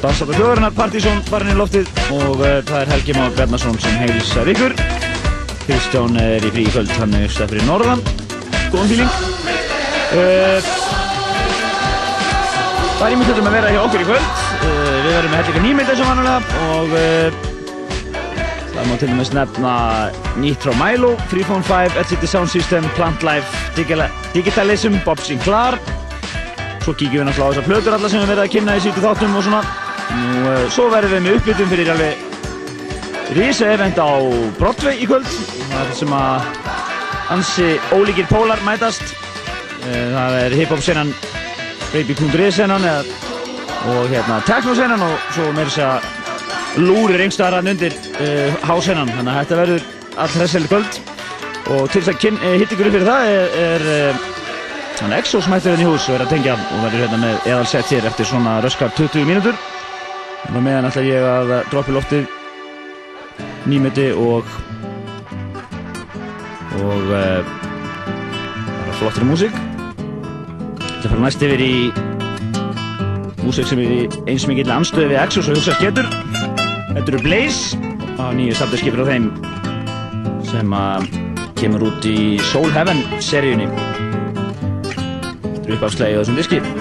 Rástöð og Dansat og Þjóðarinnar Partísson barinn í loftið og uh, það er Helgi Már Bjarnason sem heilsar ykkur. Kristján er í frí kvöld, hann er stað fyrir Norðan. Góðan fíling. Uh, það er ímyndilegt um að vera hjá okkur í kvöld. Uh, við verðum með hellinga nýmynda sem vannulega og það má til dæmis nefna nýtt frá Milo, Freephone 5, LCD Sound System, Plant Life, Digitalism, Bob Sinclair Svo kíkjum við náttúrulega á þessar plötur alla sem við verðum að kynna í sítu þáttum og svona. Nú, uh, svo verðum við með uppbyttum fyrir alveg risa event á Broadway í kvöld. Það er sem að ansi ólíkir pólar mætast. Uh, það er hip-hop senan, baby.is senan og hérna techno senan og svo með þess að lúrir einstaðar hann undir uh, hásennan. Þannig að þetta verður all hressileg kvöld. Og til þess að hitt ykkur upp fyrir það er, er Þannig að Exos mættir hérna í hús og er að tengja og verður hérna með eðalsett hér eftir svona röskar 20 mínútur. Og meðan ætla ég að droppi loftið nýmöti og og uh, bara flottir músík. Þetta fara næst yfir í músík sem er eins og mikill anstöði við Exos og hugsa skettur. Þetta eru Blaze á nýju safnarskipir á þeim sem að kemur út í Soul Heaven seríunni uppafslægi á þessum diski.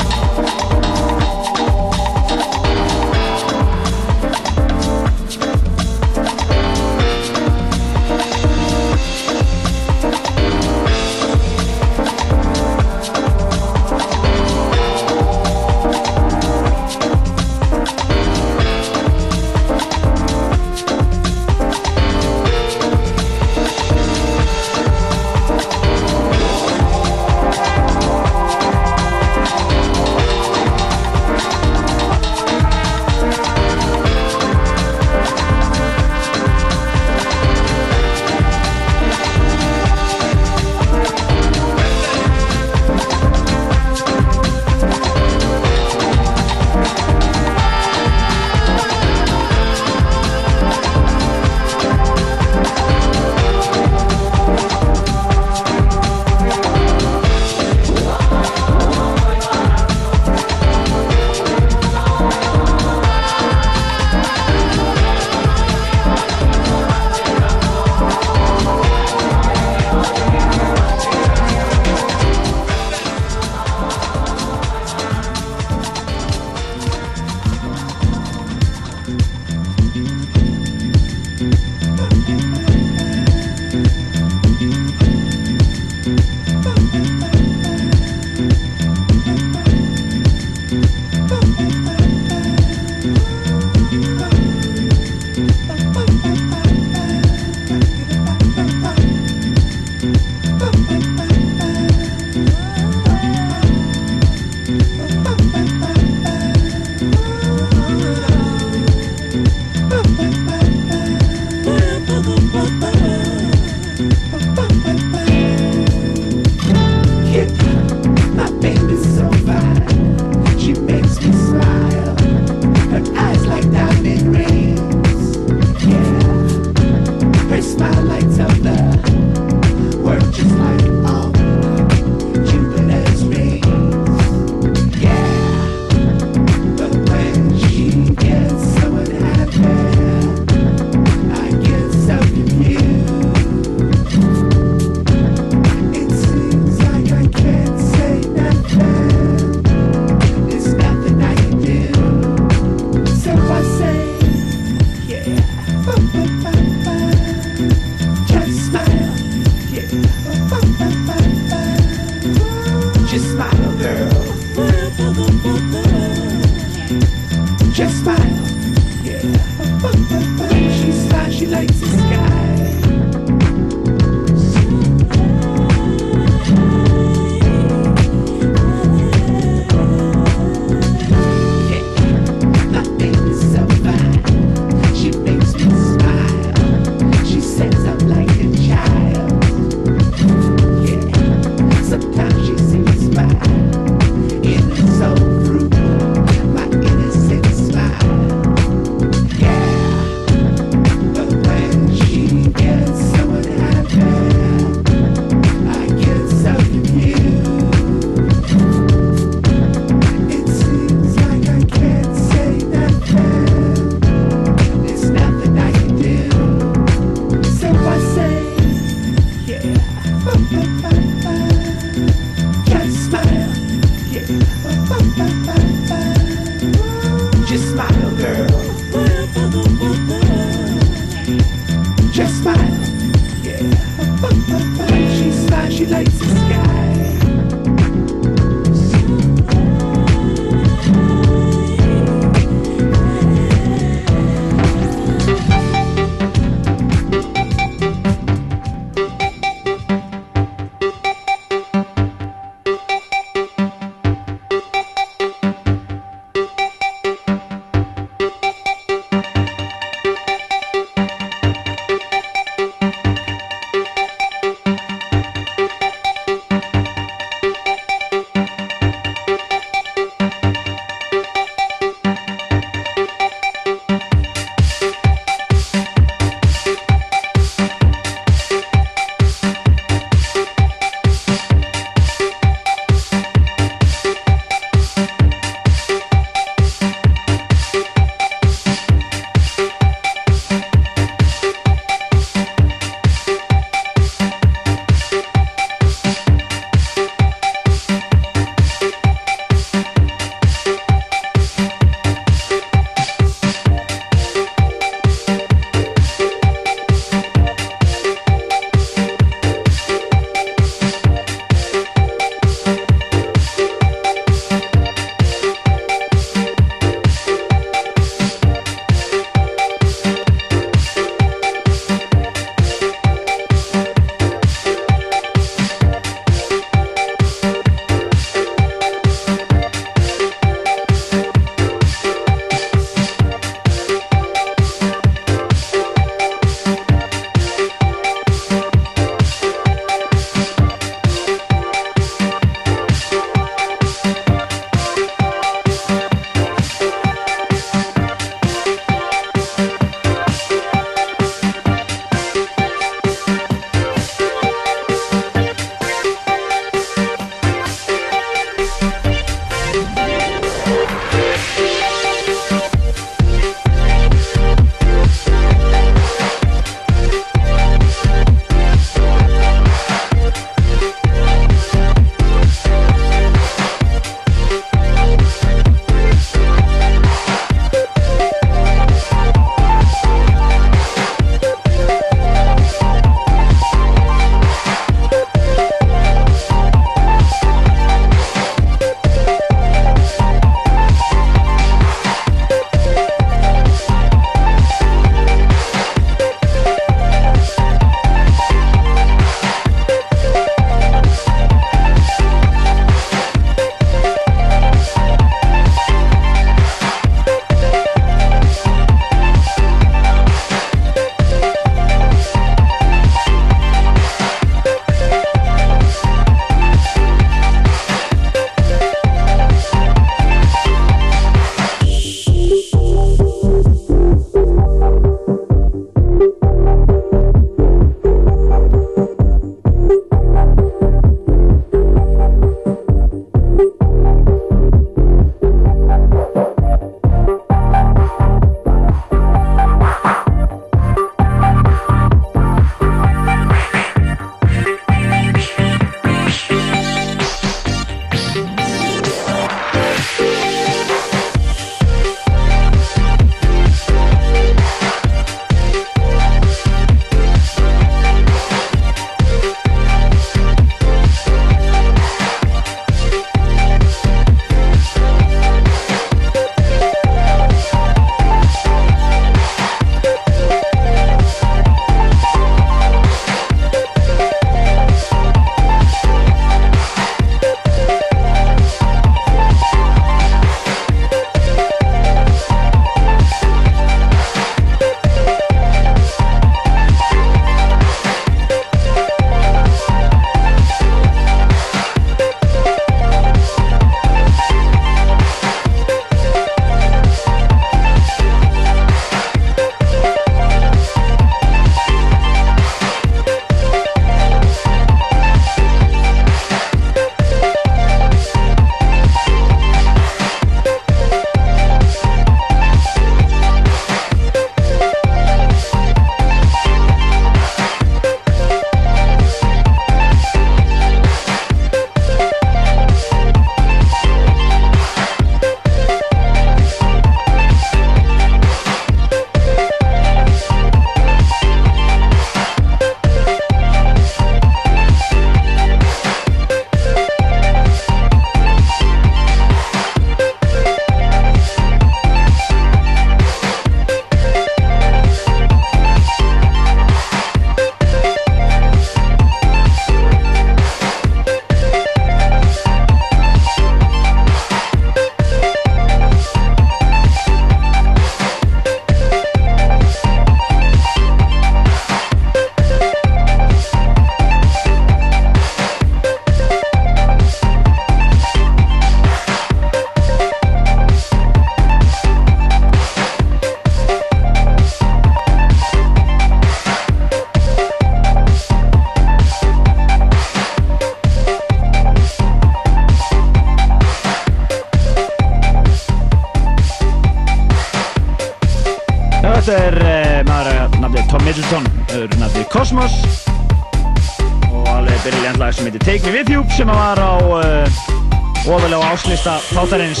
Þáttarins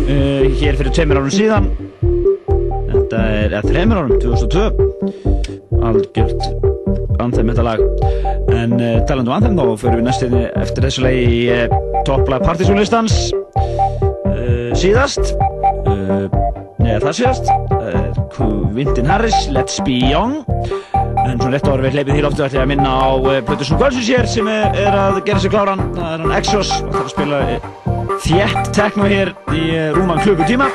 uh, hér fyrir tveimir árum síðan. Þetta er, eða þreimir árum, 2002 algjört anþem þetta lag. En uh, talandu anþem þá fyrir við næstinni eftir þessu lagi í topplag partysónlistans síðast. Nei, það séast Quintin Harris, Let's Be Young. En svona rétt ára við hleypið því loftu ætlum ég að minna á Plutusson Gölsus hér sem er, er að gera sig kláran. Það er hann Exos og það er að spila þjætt tekno hér í rúman klukkutíma.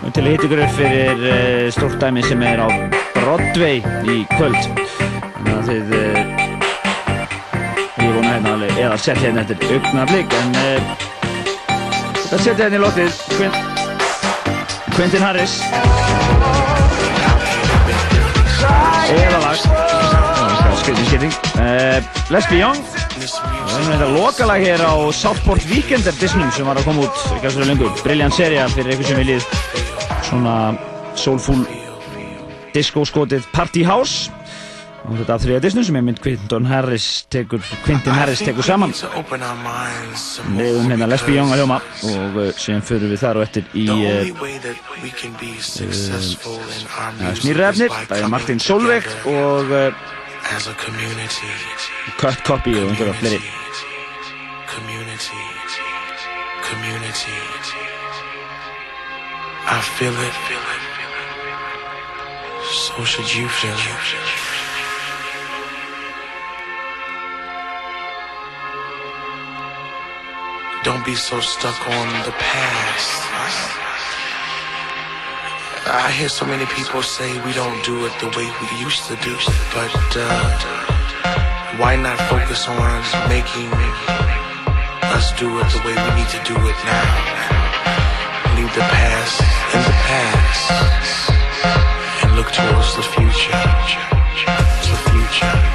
Og til að hitta ykkur fyrir stórt dæmi sem er á Broadway í kvöld. Þannig að þið ég vona hérna alveg eða sett hérna eftir augnablík en það setja hérna í lótið Quentin Harris. Eða lag skriðin skriðin uh, Let's Be Young það er þetta lokalag hér á Southport Weekender Disney sem var að koma út ekki alveg lengur, brilljant seria fyrir eitthvað sem viljið svona soulful disco skotið Party House. Og þetta af þriða Disney sem ég mynd Quentin Harris tekur, Quentin Harris tekur saman. Leiðum hérna Let's Be Young að hljóma og uh, sem fyrir við þar og eftir í smýrrefnir það er Martin Solveig og uh, Cut Copy og einhverja fleiri Community Community I feel it, feel it, feel it. So should you feel it. Don't be so stuck on the past. I hear so many people say we don't do it the way we used to do, but uh, why not focus on making us do it the way we need to do it now? Leave the past in the past and look towards the future. The future.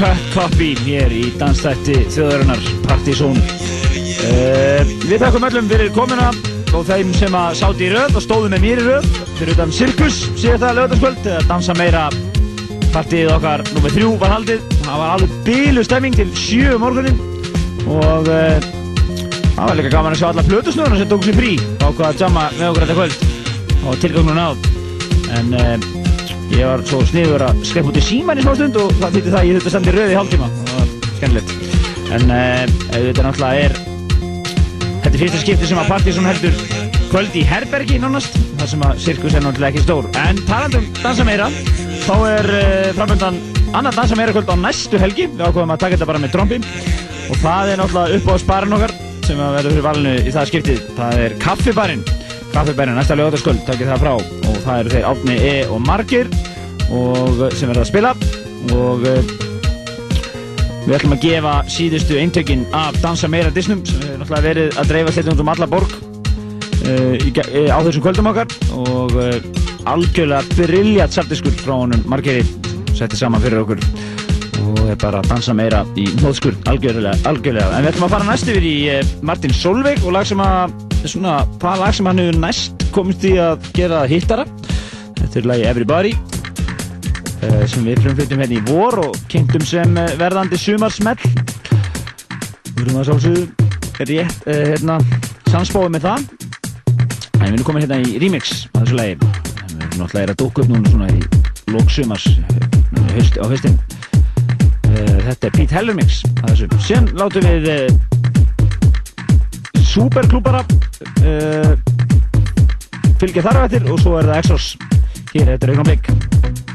Copy hér í dansstætti þjóðarinnar Partizón. Uh, við þakkum öllum fyrir komuna og þeim sem að sáti í röð og stóðu með mér í röð fyrir utan Sirkus síðan það lögðarskvöld eða dansa meira partíið okkar nummið þrjú var haldið. Það var alveg bílu stemming til sjö um morgunin og uh, það var líka gaman að sjá alla plötusnöðuna sem tók sér frí ákvaða að jamma með okkur þetta kvöld og tilgangunum nátt. En uh, Ég var svo sniður að skrepp út í síman í smá stund og það þýtti það að ég þurfti að standa í rauði í hálftíma. Það var skemmilegt. En þetta náttúrulega er, þetta er fyrsta skipti sem að Partizón heldur kvöld í herbergi nánast, þar sem að sirkus er náttúrulega ekki stór. En talandum dansa meira, þá er uh, framöndan annar dansa meira kvöld á næstu helgi. Við ákveðum að taka þetta bara með trombi og það er náttúrulega upp á sparinn okkar sem að verður fyrir valinu í það skiptið. Það er kaffibarinn. Kaffibærin næsta lögadagsköld, takkir það frá og það eru þeir Átni E og Margir og sem verða að spila. Og uh, við ætlum að gefa síðustu eintökinn af Dansa meira disnum sem hefur náttúrulega verið að dreifa þetta um alla borg í, á þessum kvöldum okkar. Og algjörlega brilljart sartiskur frá honum Margiri settið saman fyrir okkur. Og er bara að dansa meira í nóðskur algjörlega, algjörlega. En við ætlum að fara næst yfir í Martin Solveig og lag sem að svona, hvað lag sem hann hefur næst komist í að gera hittara. Þetta er lagi Everybody sem við frumflutum hérna í vor og kynntum sem uh, verðandi sumarsmell. Við erum að sálsögðu rétt, uh, hérna samspáðið með það. En við erum komin hérna í remix á þessu lagi. Við erum náttúrulega að dóka upp núna svona í lóksumars á höstin þetta er Pete Heller mix sem látum við uh, fylgja þar á eftir og svo er það Exos. Hér eftir augnablik. einu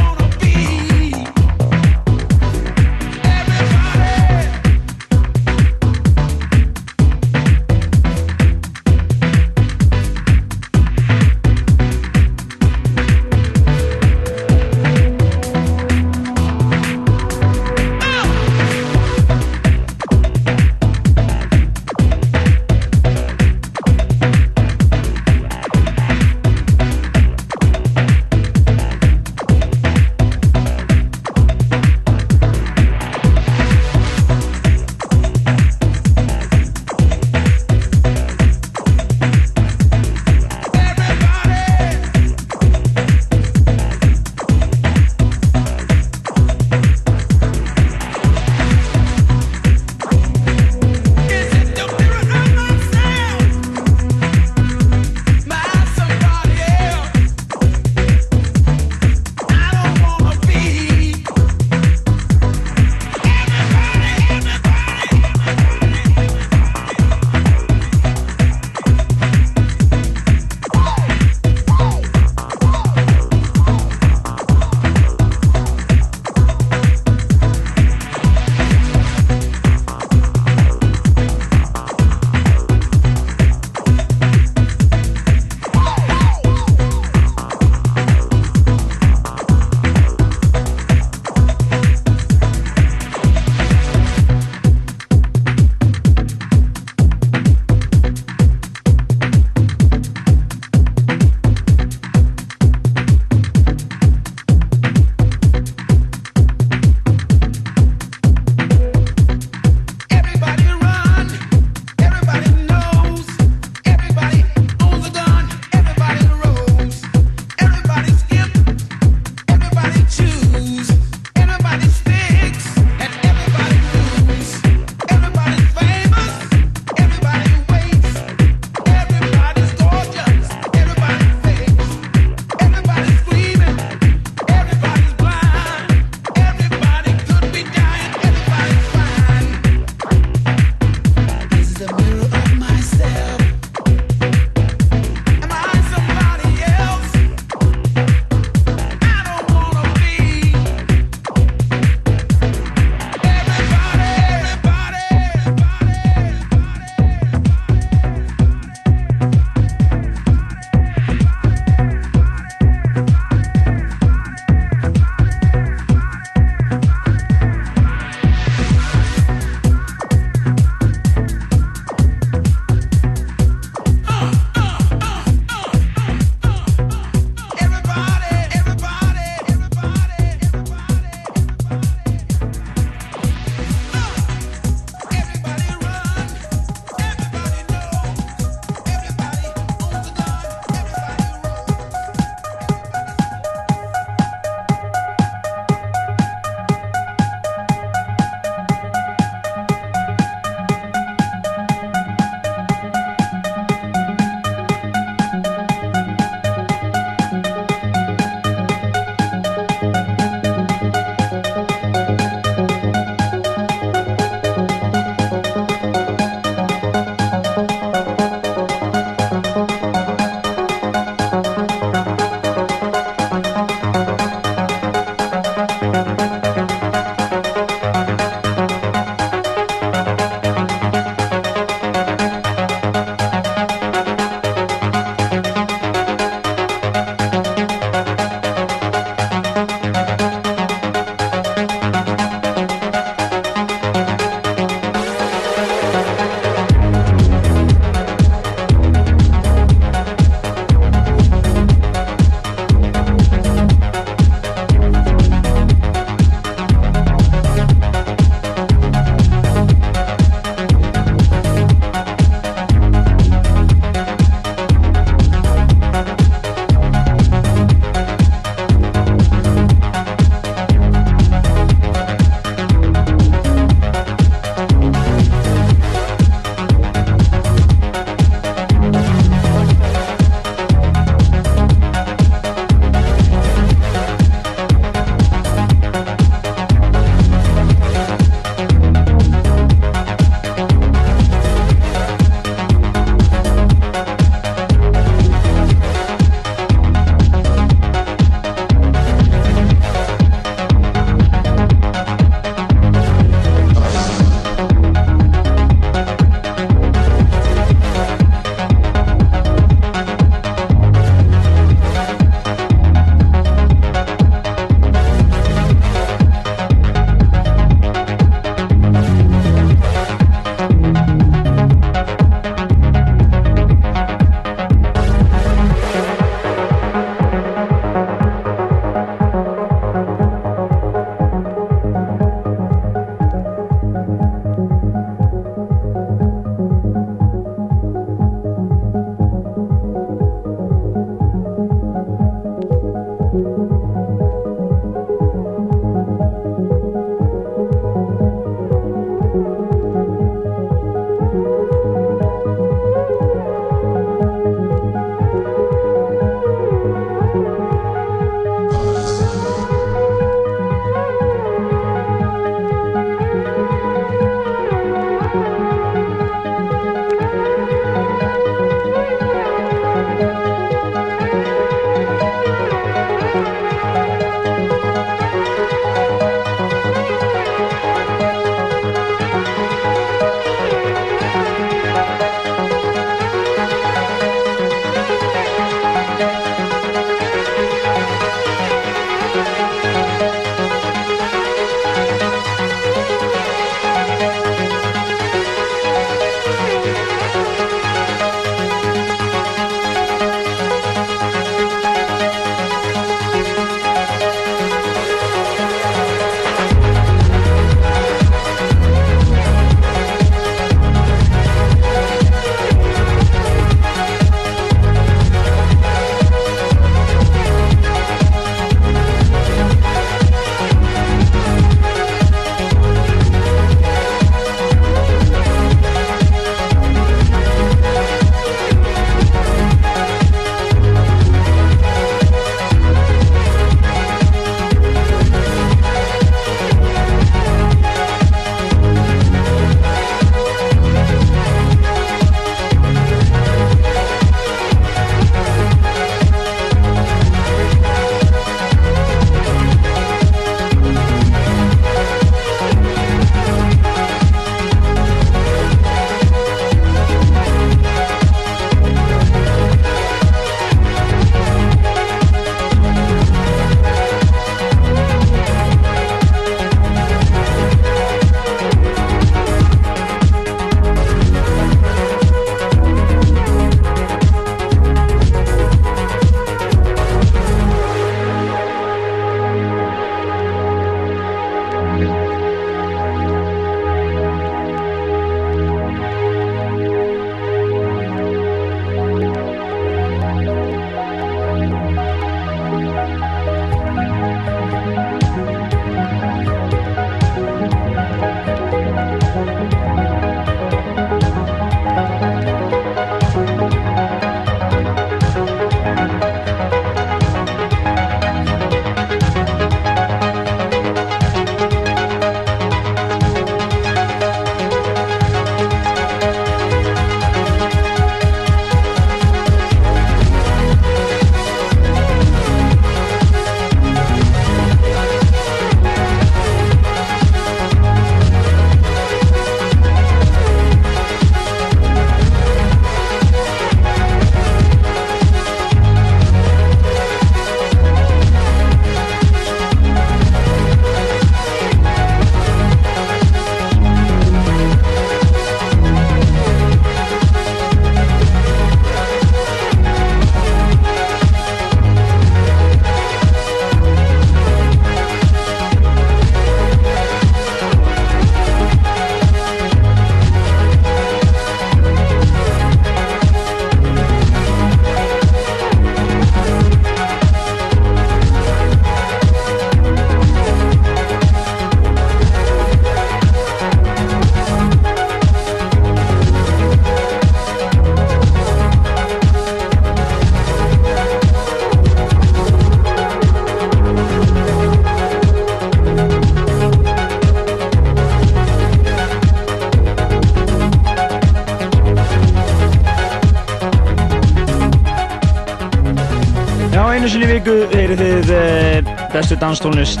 bestu danstónlist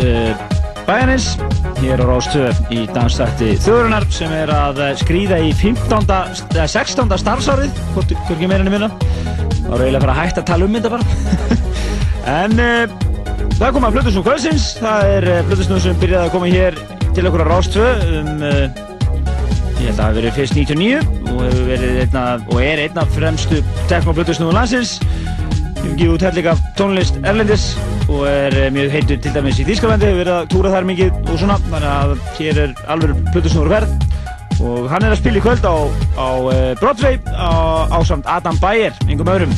uh, bæjarins hér á Rástöðu í dansstætti þjóðurinnar sem er að skrýða í 15. eða 16. starfsárið hvort ekki meira enn minna eiginlega að fara að hætta að tala um þetta bara en uh, það kom að Plutusnú Kvölsins það er Plutusnú sem byrjaði að koma hér til okkur á Rástöðu um ég held að það hefur verið fyrst 99 og hefur verið einna og er einna fremstu tekno Plutusnúðu landsins Við gefum út hellinga tónlist Erlendis og er eh, mjög heitur til dæmis í Þýskalandi, hefur verið að túra þar mikið og svona, þannig að hér er alveg plötusnúður ferð og hann er að spila í kvöld á, á eh, Broadway á, á samt Adam Beyer, yngum öðrum.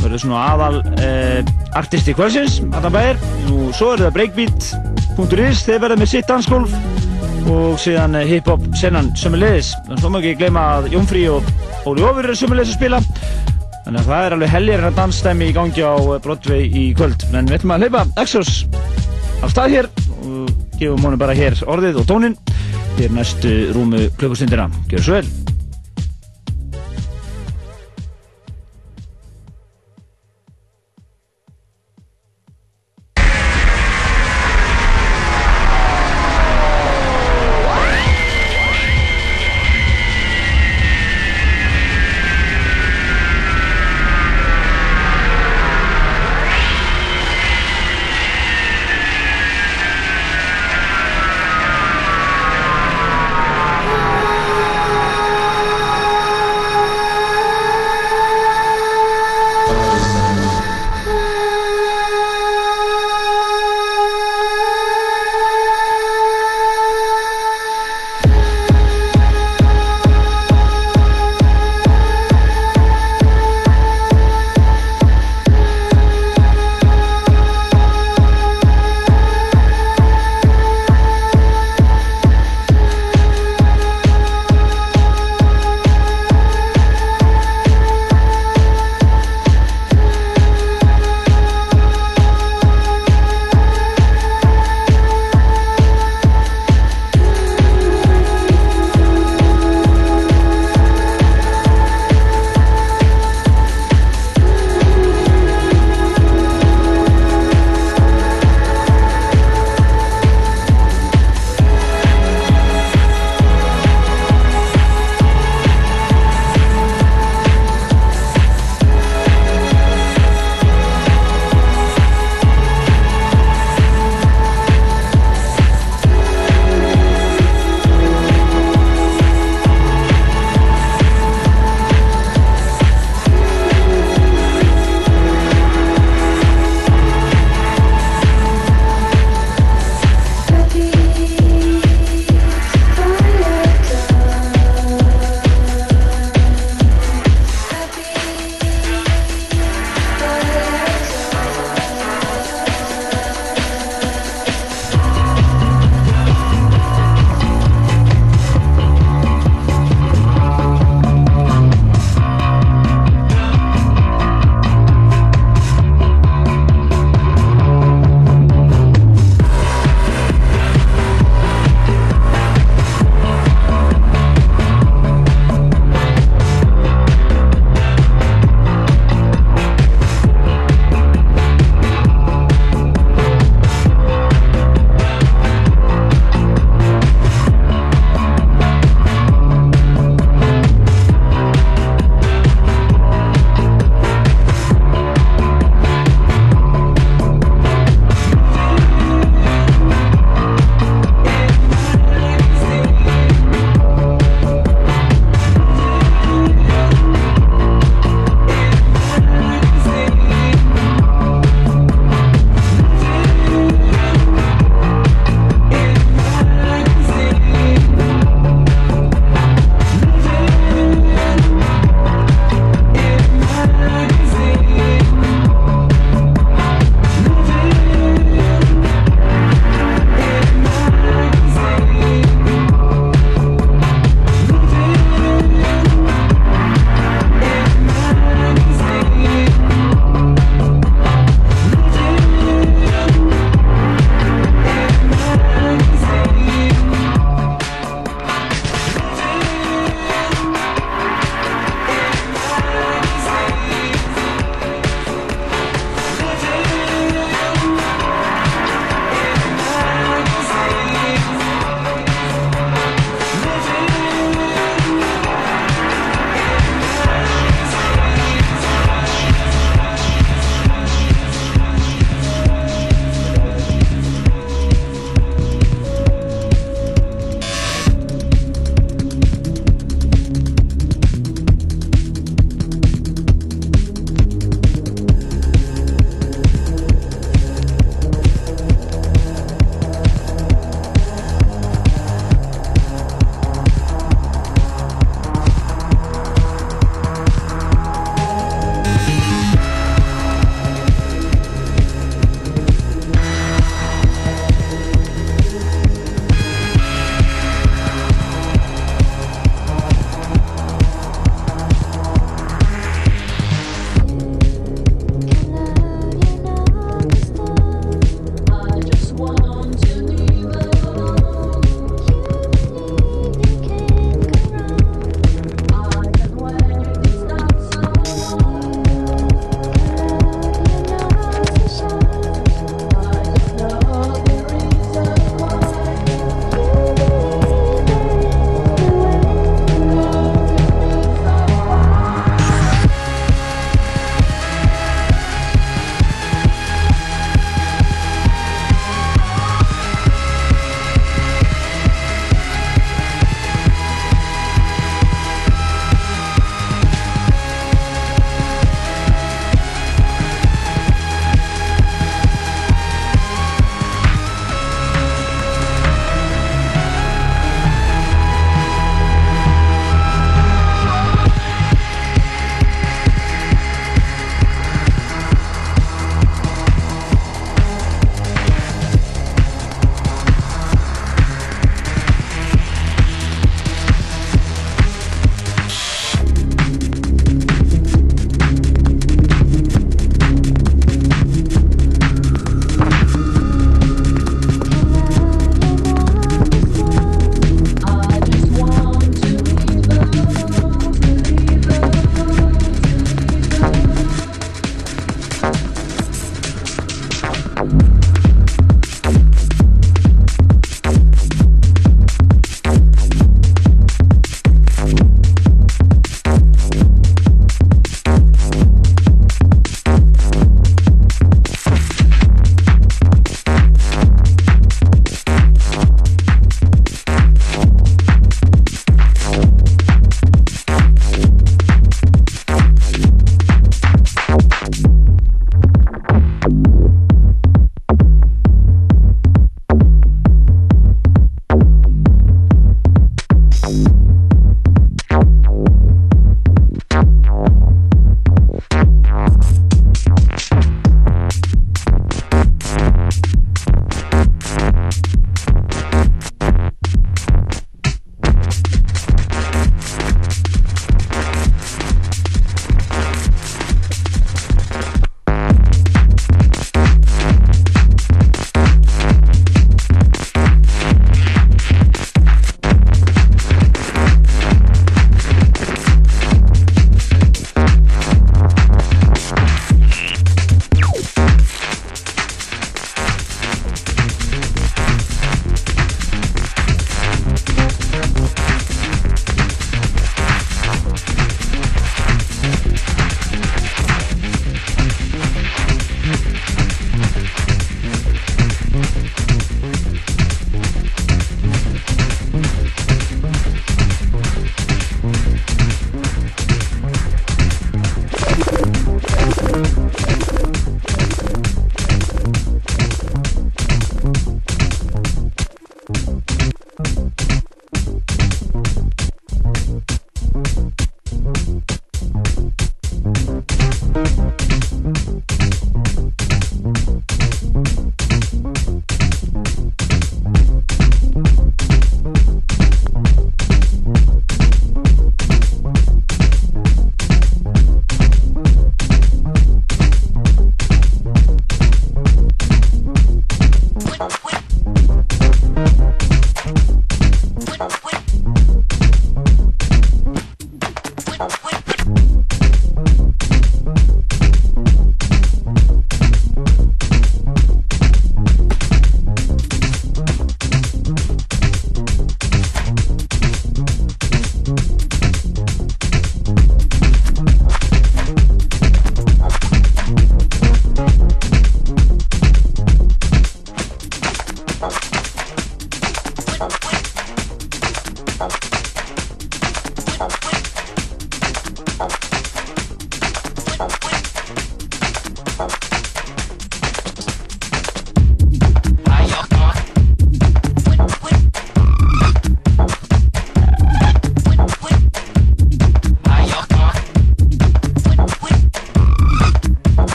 Það verður svona aðal eh, artisti kvöldsins, Adam Beyer, og svo er það breakbeat.is, þeir verða með sitt dansgólf og síðan eh, hip-hop sennan sömulegis. Þannig að svo má ekki gleyma að Jónfrí og Óli Ófur er sömulegis að spila. Þannig að það er alveg helgir en að dansstæmi í gangi á Broadway í kvöld. En við ætlum að hleypa Exos af stað hér og gefum honum bara hér orðið og tónin fyrir næstu rúmu klukkustundina. Gjör svo vel!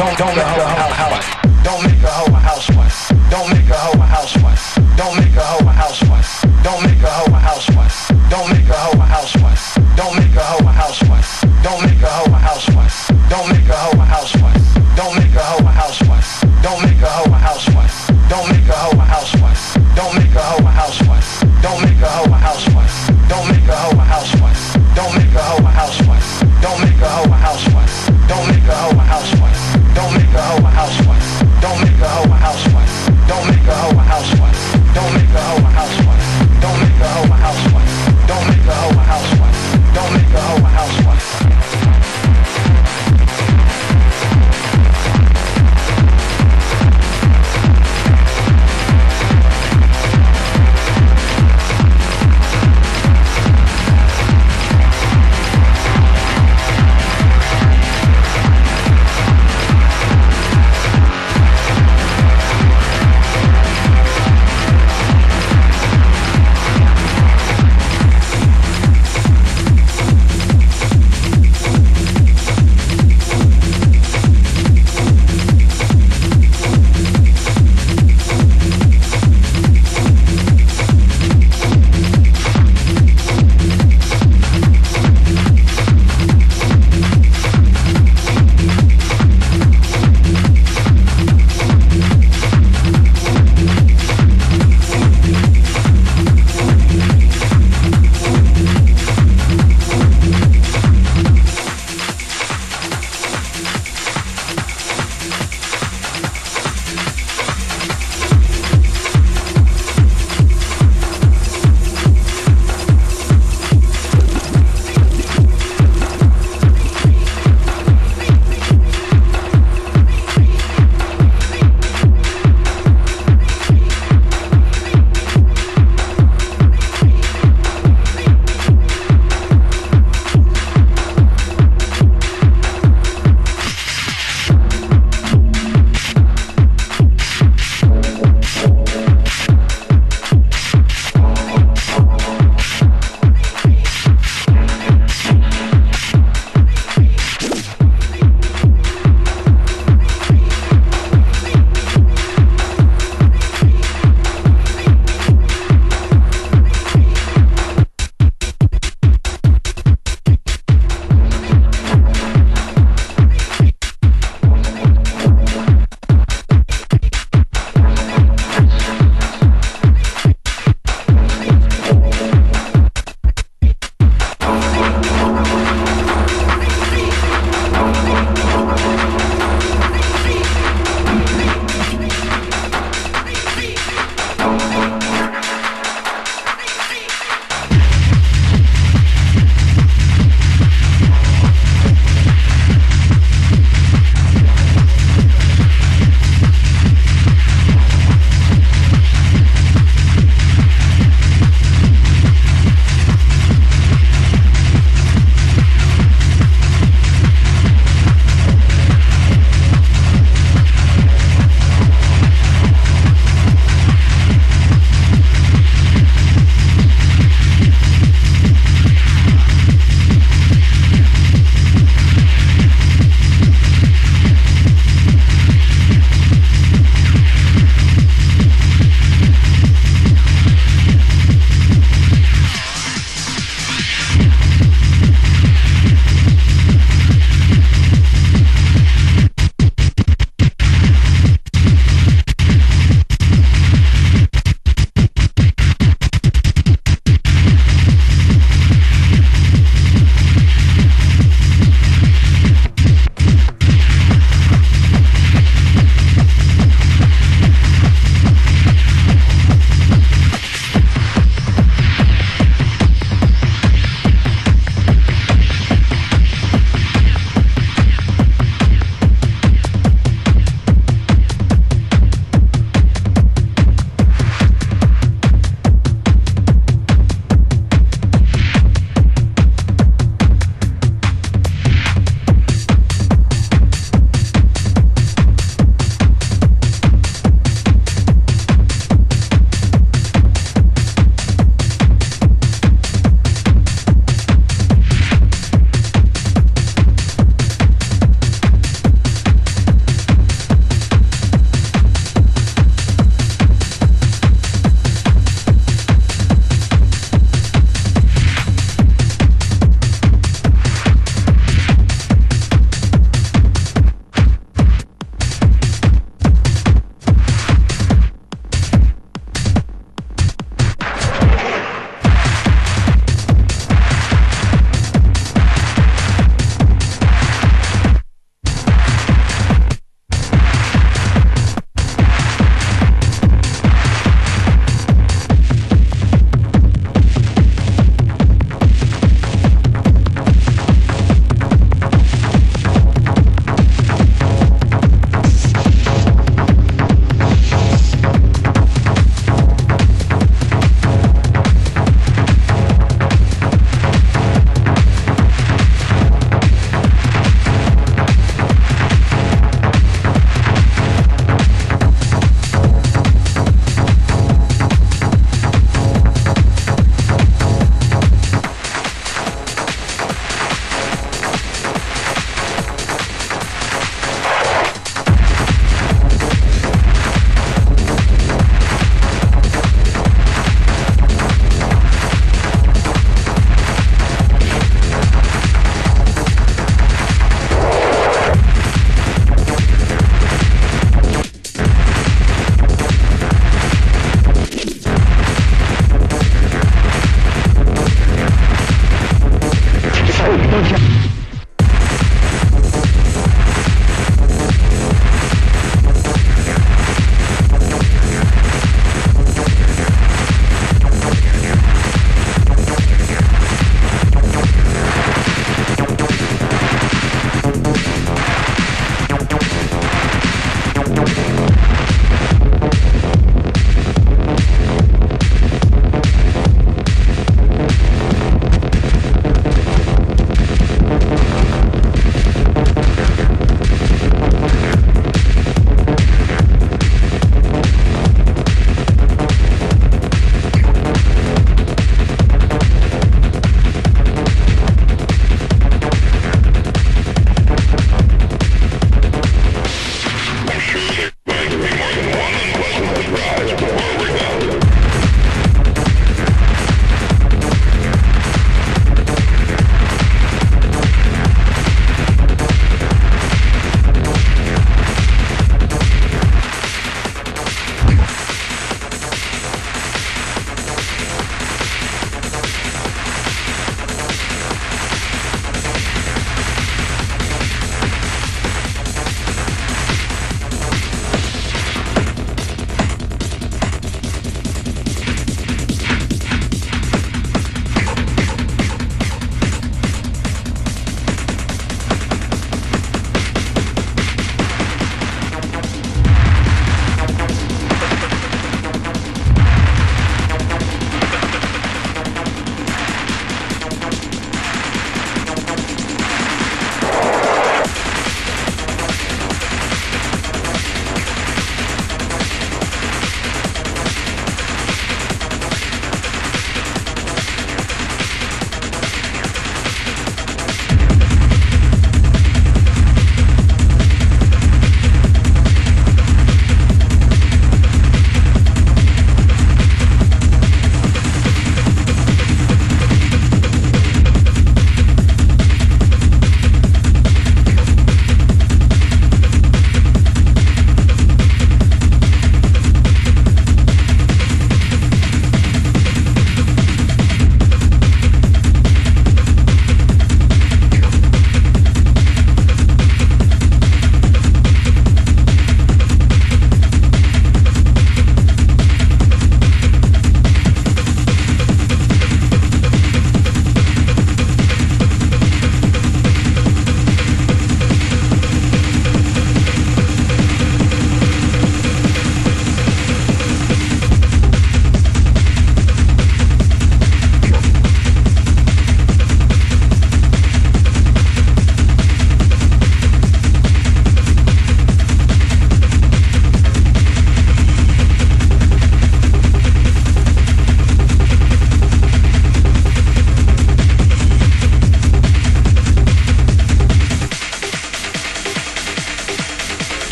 Don't don't make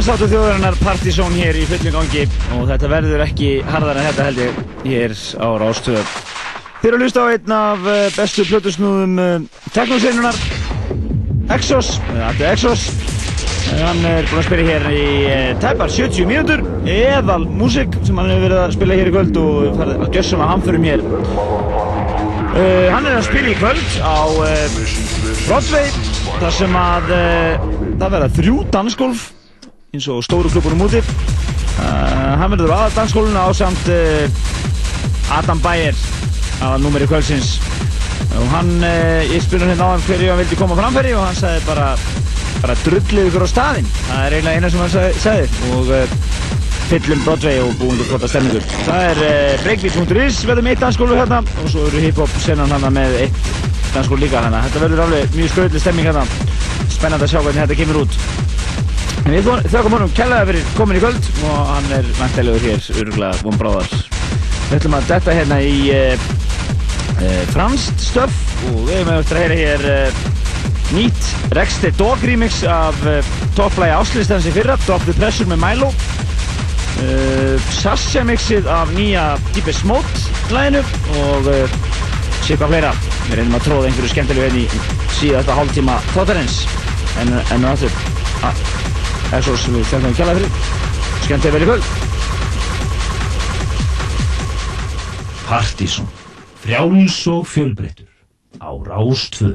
dansáttu þjóðarinnar Partizón hér í fullum gangi og þetta verður ekki harðar en þetta held ég hér á Rástöðu. Þið eru að hlusta á einn af eh, bestu plötusnúðum uh, teknóseinunar, Exos, eða Addu Exos. Eh, Hann er búinn að spila hér í tæpar 70 mínútur, eðal músik sem hann hefur verið að spila hér í kvöld og farið að gjössum að hamförum hér. Uh, hann er að spila í kvöld á uh, Broadway, þar sem að uh, það verða þrjú dansgólf eins og stóru klubburum úti. Uh, hann verður aða dansskólinu á samt uh, Adam Bayer að númeri kvöldsins. Og hann, uh, ég spurði hérna á hann hverju hann vildi koma framfæri og hann sagði bara bara drullið ykkur á staðinn. Það er eiginlega eina sem hann sagði, og fyllum Broadway og búum við flotta stemningur það er breakbeat.is verður með eitt dansskólu hérna. Og svo eru hip-hop senan hérna með eitt dansskólu líka hérna. Þetta verður alveg mjög skröðli stemming hérna. Spennandi að sjá hvernig þetta kemur út við þakkum honum kærlega fyrir komin í kvöld og hann er mæntælegur hér, öruglega von bráðar. Við ætlum að detta hérna í uh, uh, franskt stöf og við erum eftir að heyra hér uh, nýtt Rexte Dog remix af topplægi áslýstans í fyrra, Drop the Pressure með Milo. Sasha mixið af nýja Deepest Mode læginu og sérkvað fleira. Við reynum að tróða einhverju skemmtilegu henni í síðasta hálftíma þáttarins. En, en náttúrulega, er svo sem við þakkum kjalla fyrir. Skemmt vera í kvöld. Partizón. Frjáls og fjölbreyttur. Á Rástvö.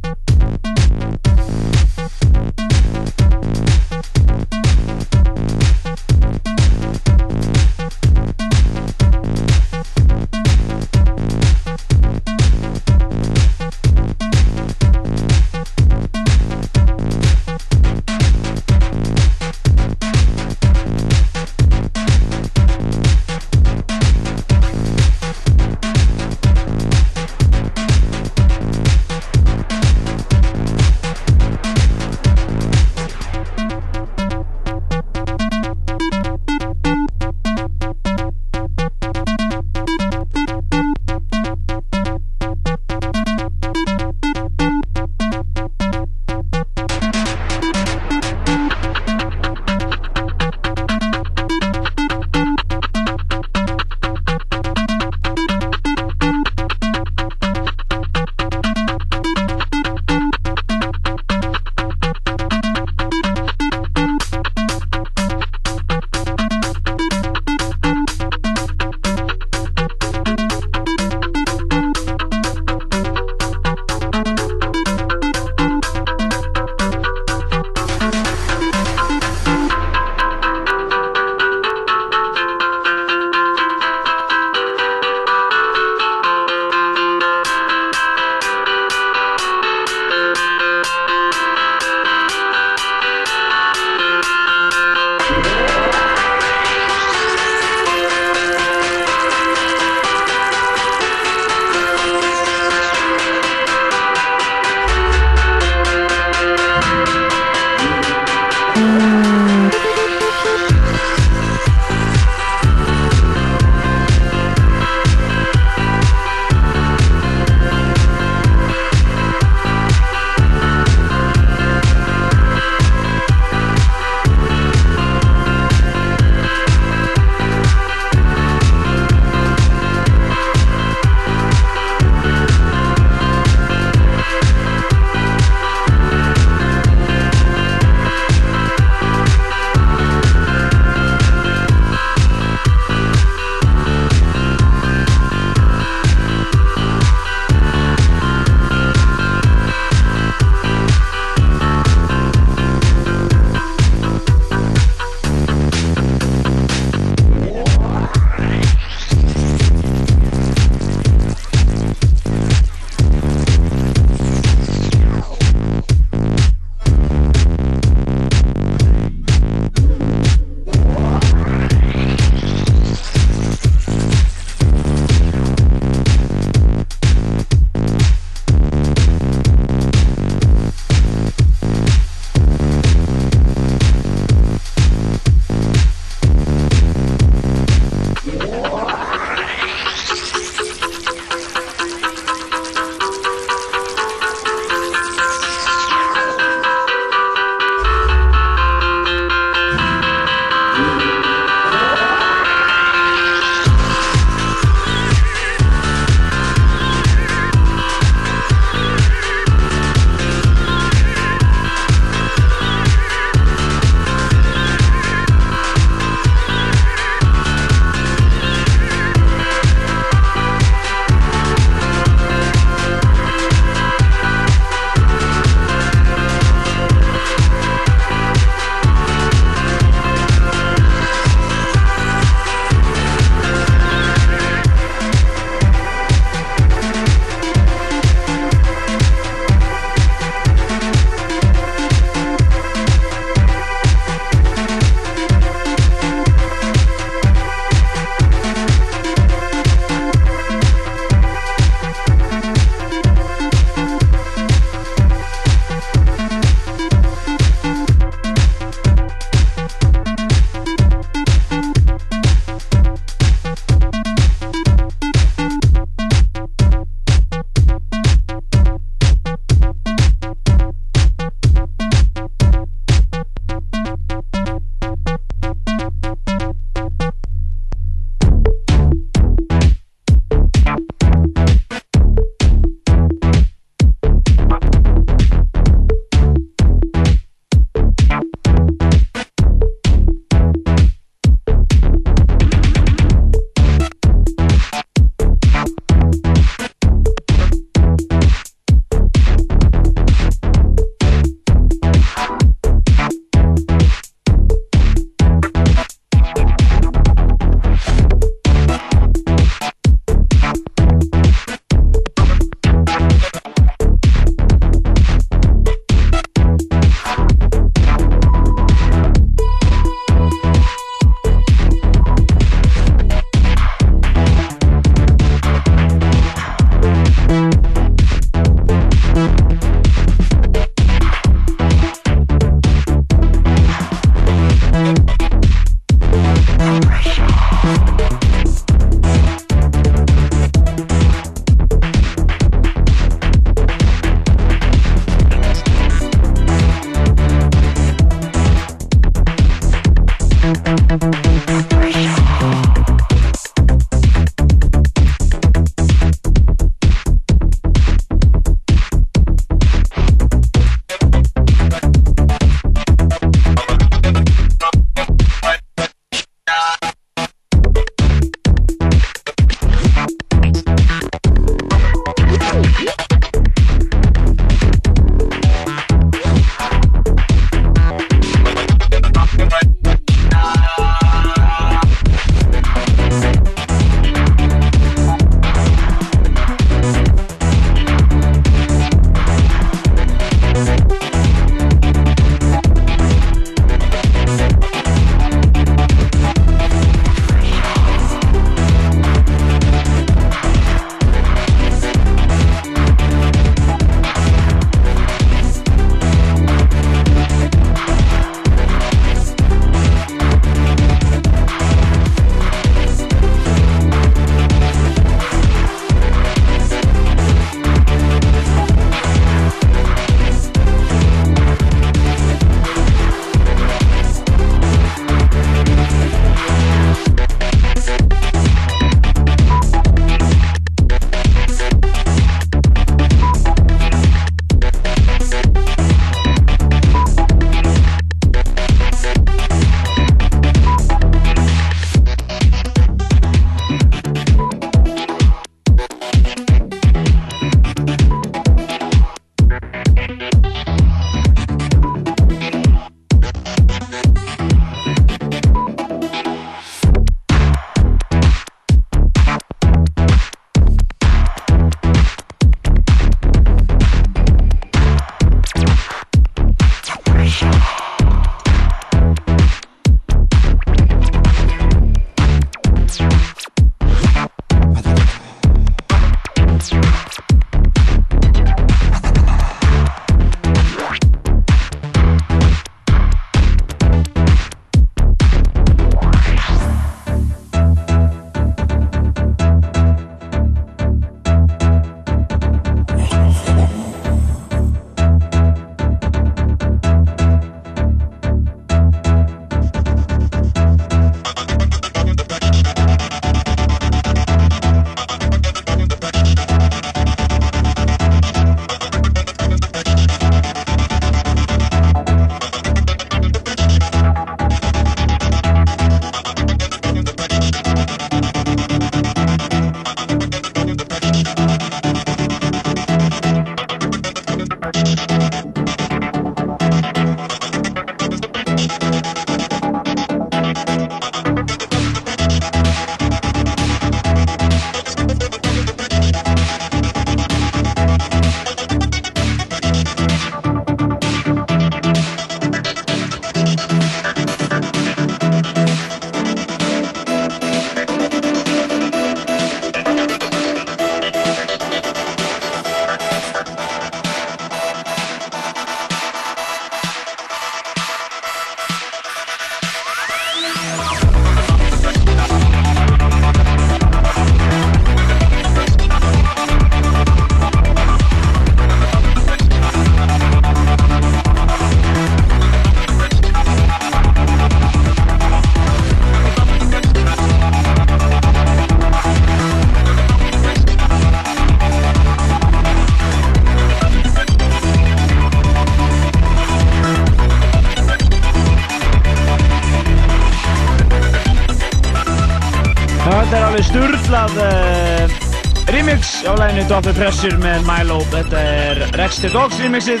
Læginu Dopper Pressure með Milo. Þetta er Rex the Dogs remixið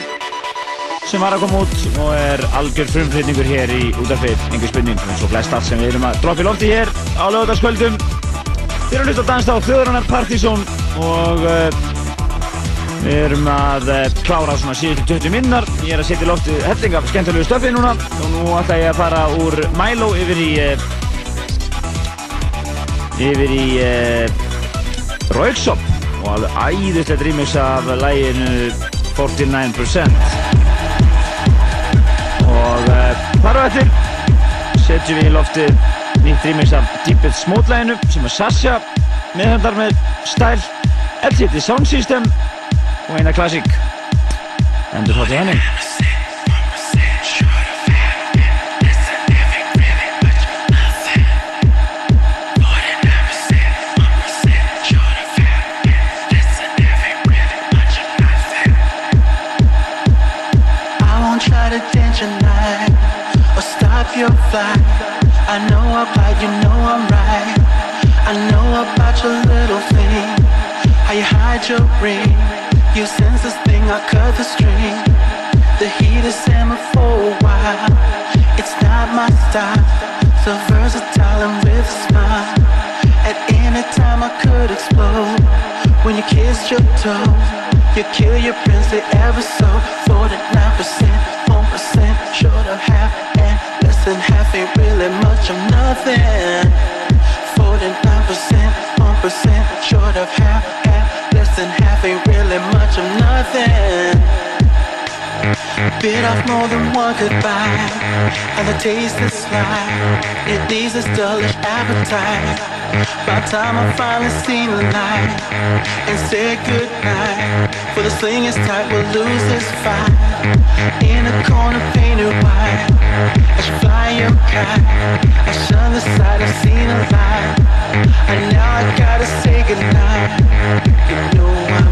sem var að koma út og er algjör frumflutningur hér í útarfið, einhver spurning, eins og flest allt sem við erum að droppa í lofti hér á lögutaskvöldum. Við erum hlust að dansa á Þjóðrannar Partizón og uh, við erum að uh, klára svona síðustu 20 minnar. Ég er að setja í lofti helling af skemmtilegu stöfið núna og nú ætla ég að fara úr Milo yfir í uh, yfir í Rauksop og alveg æðislegt remix af læginu 49% og uh, þar á eftir setjum við í loftið nýtt remix af Deepest Smooth læginu sem er Sasha meðhendar með stæl LCD Sound System og eina klassík. Endur í henni ring. You sense this thing, I cut the string. The heat is in me for a while. It's not my style. So versatile and with a smile. At any time I could explode. When you kiss your toe, you kill your princess ever so. 49%, 1% short of half, and less than half ain't really much of nothing. 49%, 1% short of half, of nothing. Bit off more than one goodbye, and the taste is sly. It leaves a dullish appetite. By the time I finally seen the light and said goodnight, for the sling is tight, we'll lose this fight. In a corner painted white, as you fly your kite, I shun the sight, I've seen a light, and now I gotta say goodnight. You know I'm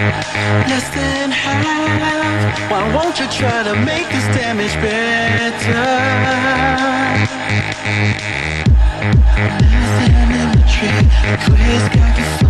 Less than half. Why won't you try to make this damage better? Nothing in the tree, quiz got you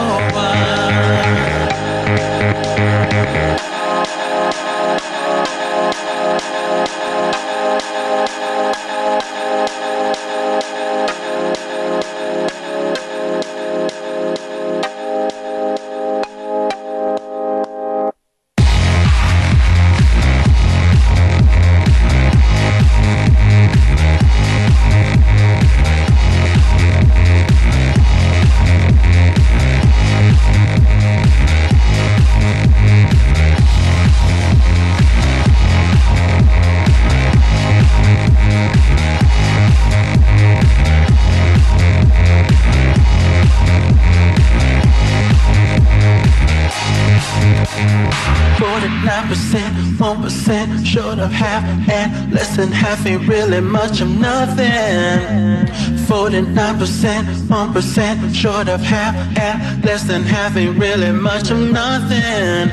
ain't really much of nothing. Forty-nine percent, one percent short of half, and less than half ain't really much of nothing.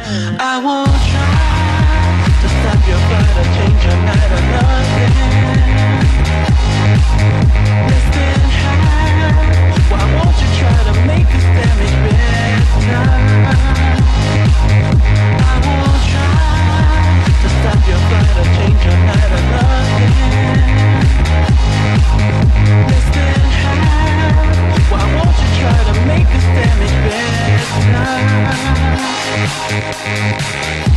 I won't try to stop your flight or change your night or nothing. Música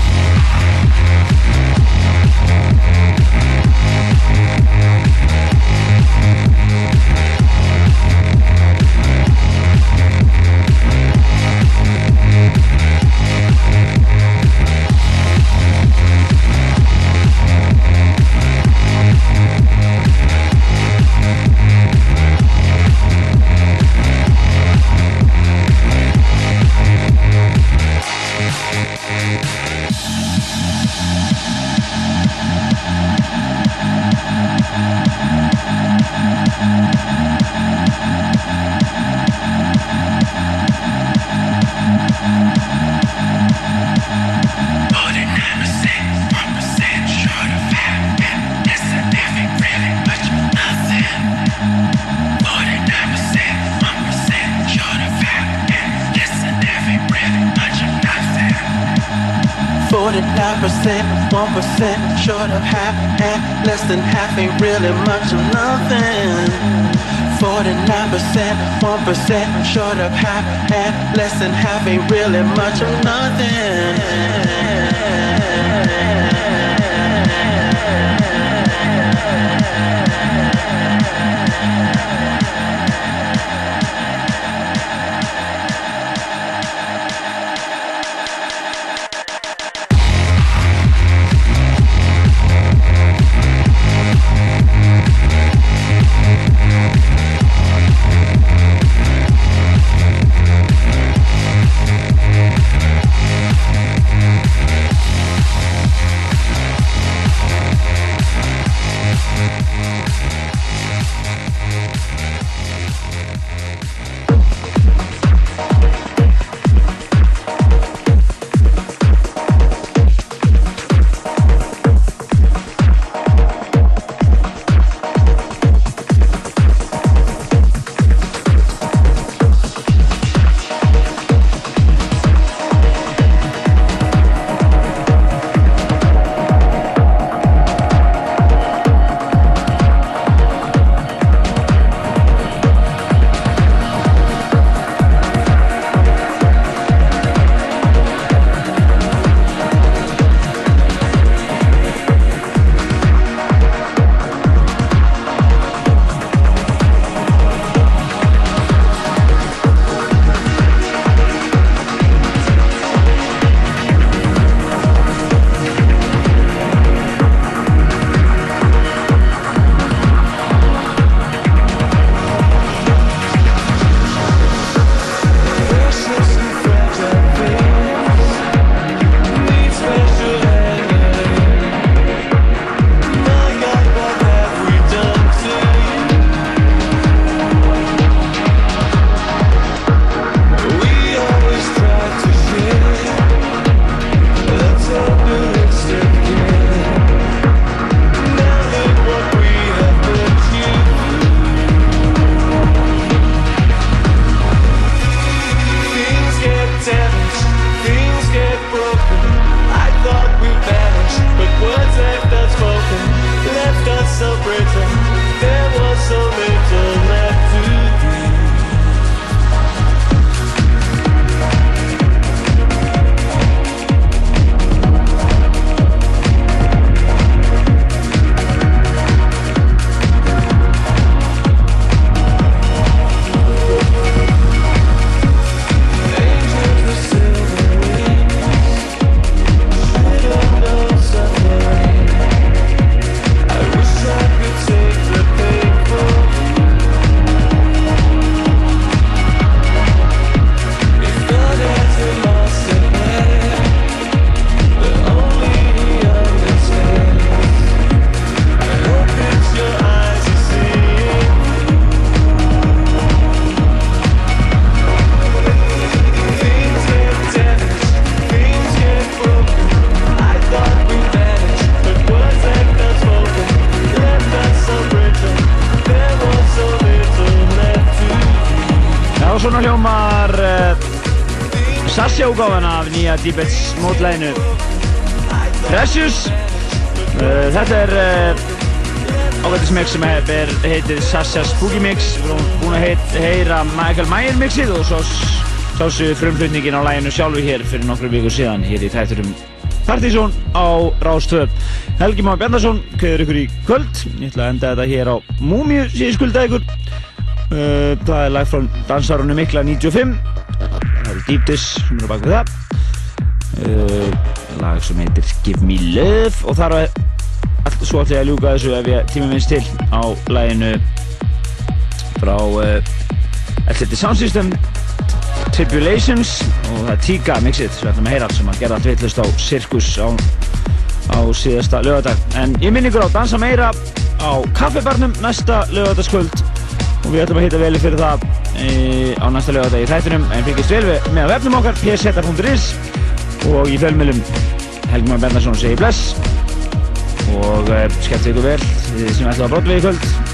49%, 1% short of half and less than half ain't really much of nothing. Deepets mótlæðinu Precious. Uh, Þetta er uh, ágættismix sem er, heitir Sasha's Boogie Mix. Við erum búin að heit, heyra Michael Mayer mixið og svo sásu frumflutningin á læginu sjálfu hér fyrir nokkru vikur síðan hér í þætturum Partizón á Rástöð Helgi Már Bjarnarsson kveður ykkur í kvöld. Ég ætla að enda þetta hér á Múmiu síðan skulda ykkur uh, Það er lag frá dansarunum Mikla 95 Deep Dish sem eru bak við það lag sem heitir Give Me Love og þar var allt svo ég að ljúka þessu ef ég tíma minnst til á laginu frá uh, L.T. Sound System Tribulations og það er Tiga mixið sem við ætlum að heyra sem að gera allt vittlust á Circus á, á síðasta lögadag en ég minn ykkur á dansa meira á kaffibarnum næsta lögadagskvöld og við ætlum að hitta veli fyrir það á næsta lögadag í þættunum en fylgjast vel við með vefnum okkar pseta.is og í fjölmjölum Helgmar Bendarsson segi bless. Og uh, skemmt ykkur vel sem ætlaði að brotla við í kvöld